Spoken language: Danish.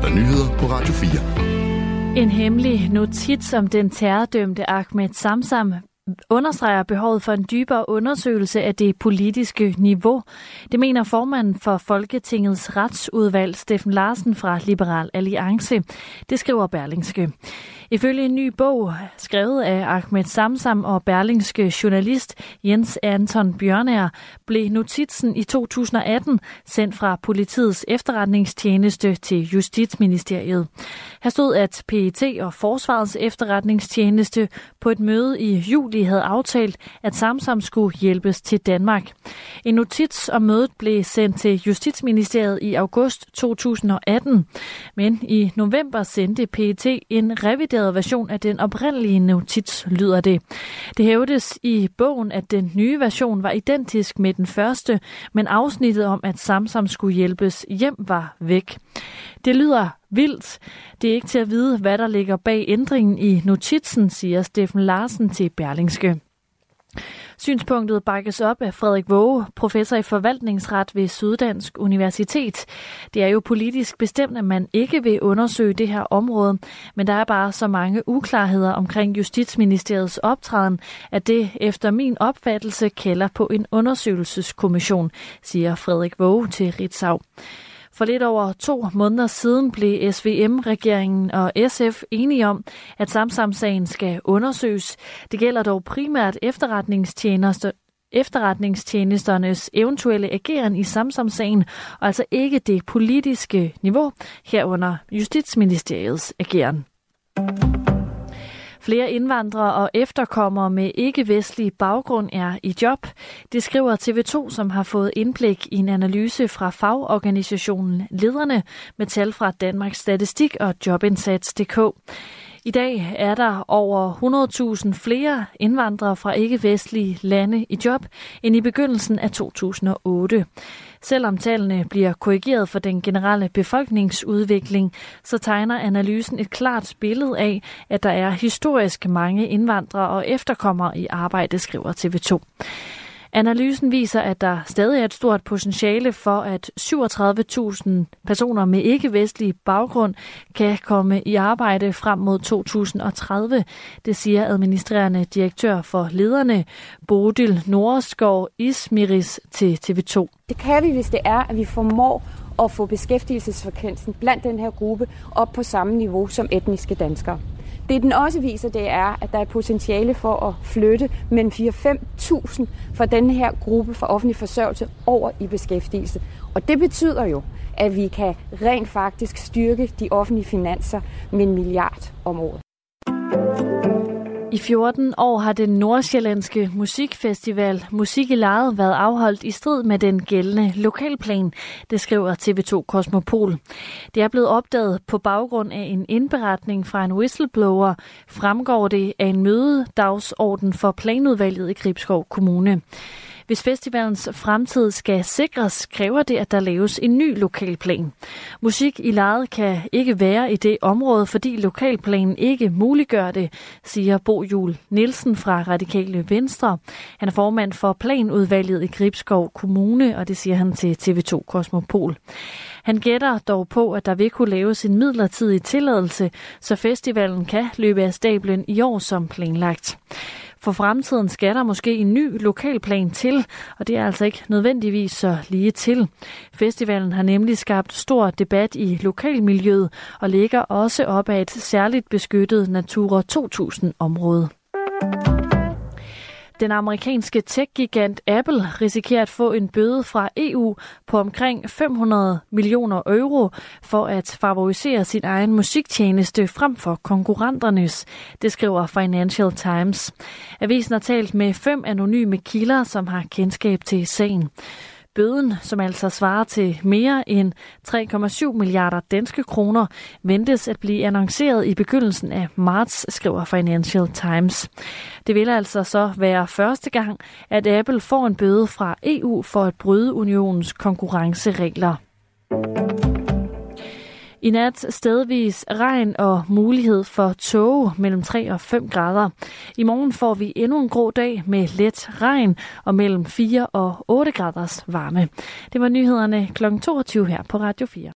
er der nyheder på Radio 4. En hemmelig notits om den terrordømte Ahmed Samsam understreger behovet for en dybere undersøgelse af det politiske niveau. Det mener formanden for Folketingets retsudvalg, Steffen Larsen fra Liberal Alliance. Det skriver Berlingske. Ifølge en ny bog, skrevet af Ahmed Samsam og berlingske journalist Jens Anton Bjørnær, blev notitsen i 2018 sendt fra politiets efterretningstjeneste til Justitsministeriet. Her stod, at PET og Forsvarets efterretningstjeneste på et møde i juli havde aftalt, at Samsam skulle hjælpes til Danmark. En notits om mødet blev sendt til Justitsministeriet i august 2018, men i november sendte PET en revideret opdateret version af den oprindelige notits, lyder det. Det hævdes i bogen, at den nye version var identisk med den første, men afsnittet om, at Samsam skulle hjælpes hjem, var væk. Det lyder vildt. Det er ikke til at vide, hvad der ligger bag ændringen i notitsen, siger Steffen Larsen til Berlingske. Synspunktet bakkes op af Frederik Våge, professor i forvaltningsret ved Syddansk Universitet. Det er jo politisk bestemt, at man ikke vil undersøge det her område, men der er bare så mange uklarheder omkring Justitsministeriets optræden, at det efter min opfattelse kalder på en undersøgelseskommission, siger Frederik Våge til Ritzau. For lidt over to måneder siden blev SVM-regeringen og SF enige om, at Samsam-sagen skal undersøges. Det gælder dog primært efterretningstjenester, efterretningstjenesternes eventuelle ageren i Samsam-sagen, og altså ikke det politiske niveau herunder Justitsministeriets ageren. Flere indvandrere og efterkommere med ikke-vestlig baggrund er i job. Det skriver TV2, som har fået indblik i en analyse fra fagorganisationen Lederne med tal fra Danmarks Statistik og Jobindsats.dk. I dag er der over 100.000 flere indvandrere fra ikke-vestlige lande i job end i begyndelsen af 2008. Selvom tallene bliver korrigeret for den generelle befolkningsudvikling, så tegner analysen et klart billede af, at der er historisk mange indvandrere og efterkommere i arbejde, skriver TV2. Analysen viser, at der stadig er et stort potentiale for, at 37.000 personer med ikke-vestlig baggrund kan komme i arbejde frem mod 2030. Det siger administrerende direktør for lederne, Bodil Nordskov Ismiris til TV2. Det kan vi, hvis det er, at vi formår at få beskæftigelsesfrekvensen blandt den her gruppe op på samme niveau som etniske danskere. Det den også viser, det er, at der er potentiale for at flytte mellem 4-5.000 fra den her gruppe for offentlig forsørgelse over i beskæftigelse. Og det betyder jo, at vi kan rent faktisk styrke de offentlige finanser med en milliard om året. I 14 år har den nordsjællandske musikfestival Musik i Lejet været afholdt i strid med den gældende lokalplan, det skriver TV2 Kosmopol. Det er blevet opdaget på baggrund af en indberetning fra en whistleblower, fremgår det af en mødedagsorden for planudvalget i Gribskov Kommune. Hvis festivalens fremtid skal sikres, kræver det, at der laves en ny lokalplan. Musik i lejet kan ikke være i det område, fordi lokalplanen ikke muliggør det, siger Bo Jul Nielsen fra Radikale Venstre. Han er formand for planudvalget i Gribskov Kommune, og det siger han til TV2 Kosmopol. Han gætter dog på, at der vil kunne laves en midlertidig tilladelse, så festivalen kan løbe af stablen i år som planlagt. For fremtiden skal der måske en ny lokalplan til, og det er altså ikke nødvendigvis så lige til. Festivalen har nemlig skabt stor debat i lokalmiljøet og ligger også op af et særligt beskyttet Natura 2000-område. Den amerikanske tech-gigant Apple risikerer at få en bøde fra EU på omkring 500 millioner euro for at favorisere sin egen musiktjeneste frem for konkurrenternes. Det skriver Financial Times. Avisen har talt med fem anonyme kilder, som har kendskab til sagen. Bøden, som altså svarer til mere end 3,7 milliarder danske kroner, ventes at blive annonceret i begyndelsen af marts, skriver Financial Times. Det vil altså så være første gang, at Apple får en bøde fra EU for at bryde unionens konkurrenceregler. I nat stedvis regn og mulighed for tåge mellem 3 og 5 grader. I morgen får vi endnu en grå dag med let regn og mellem 4 og 8 graders varme. Det var nyhederne kl. 22 her på Radio 4.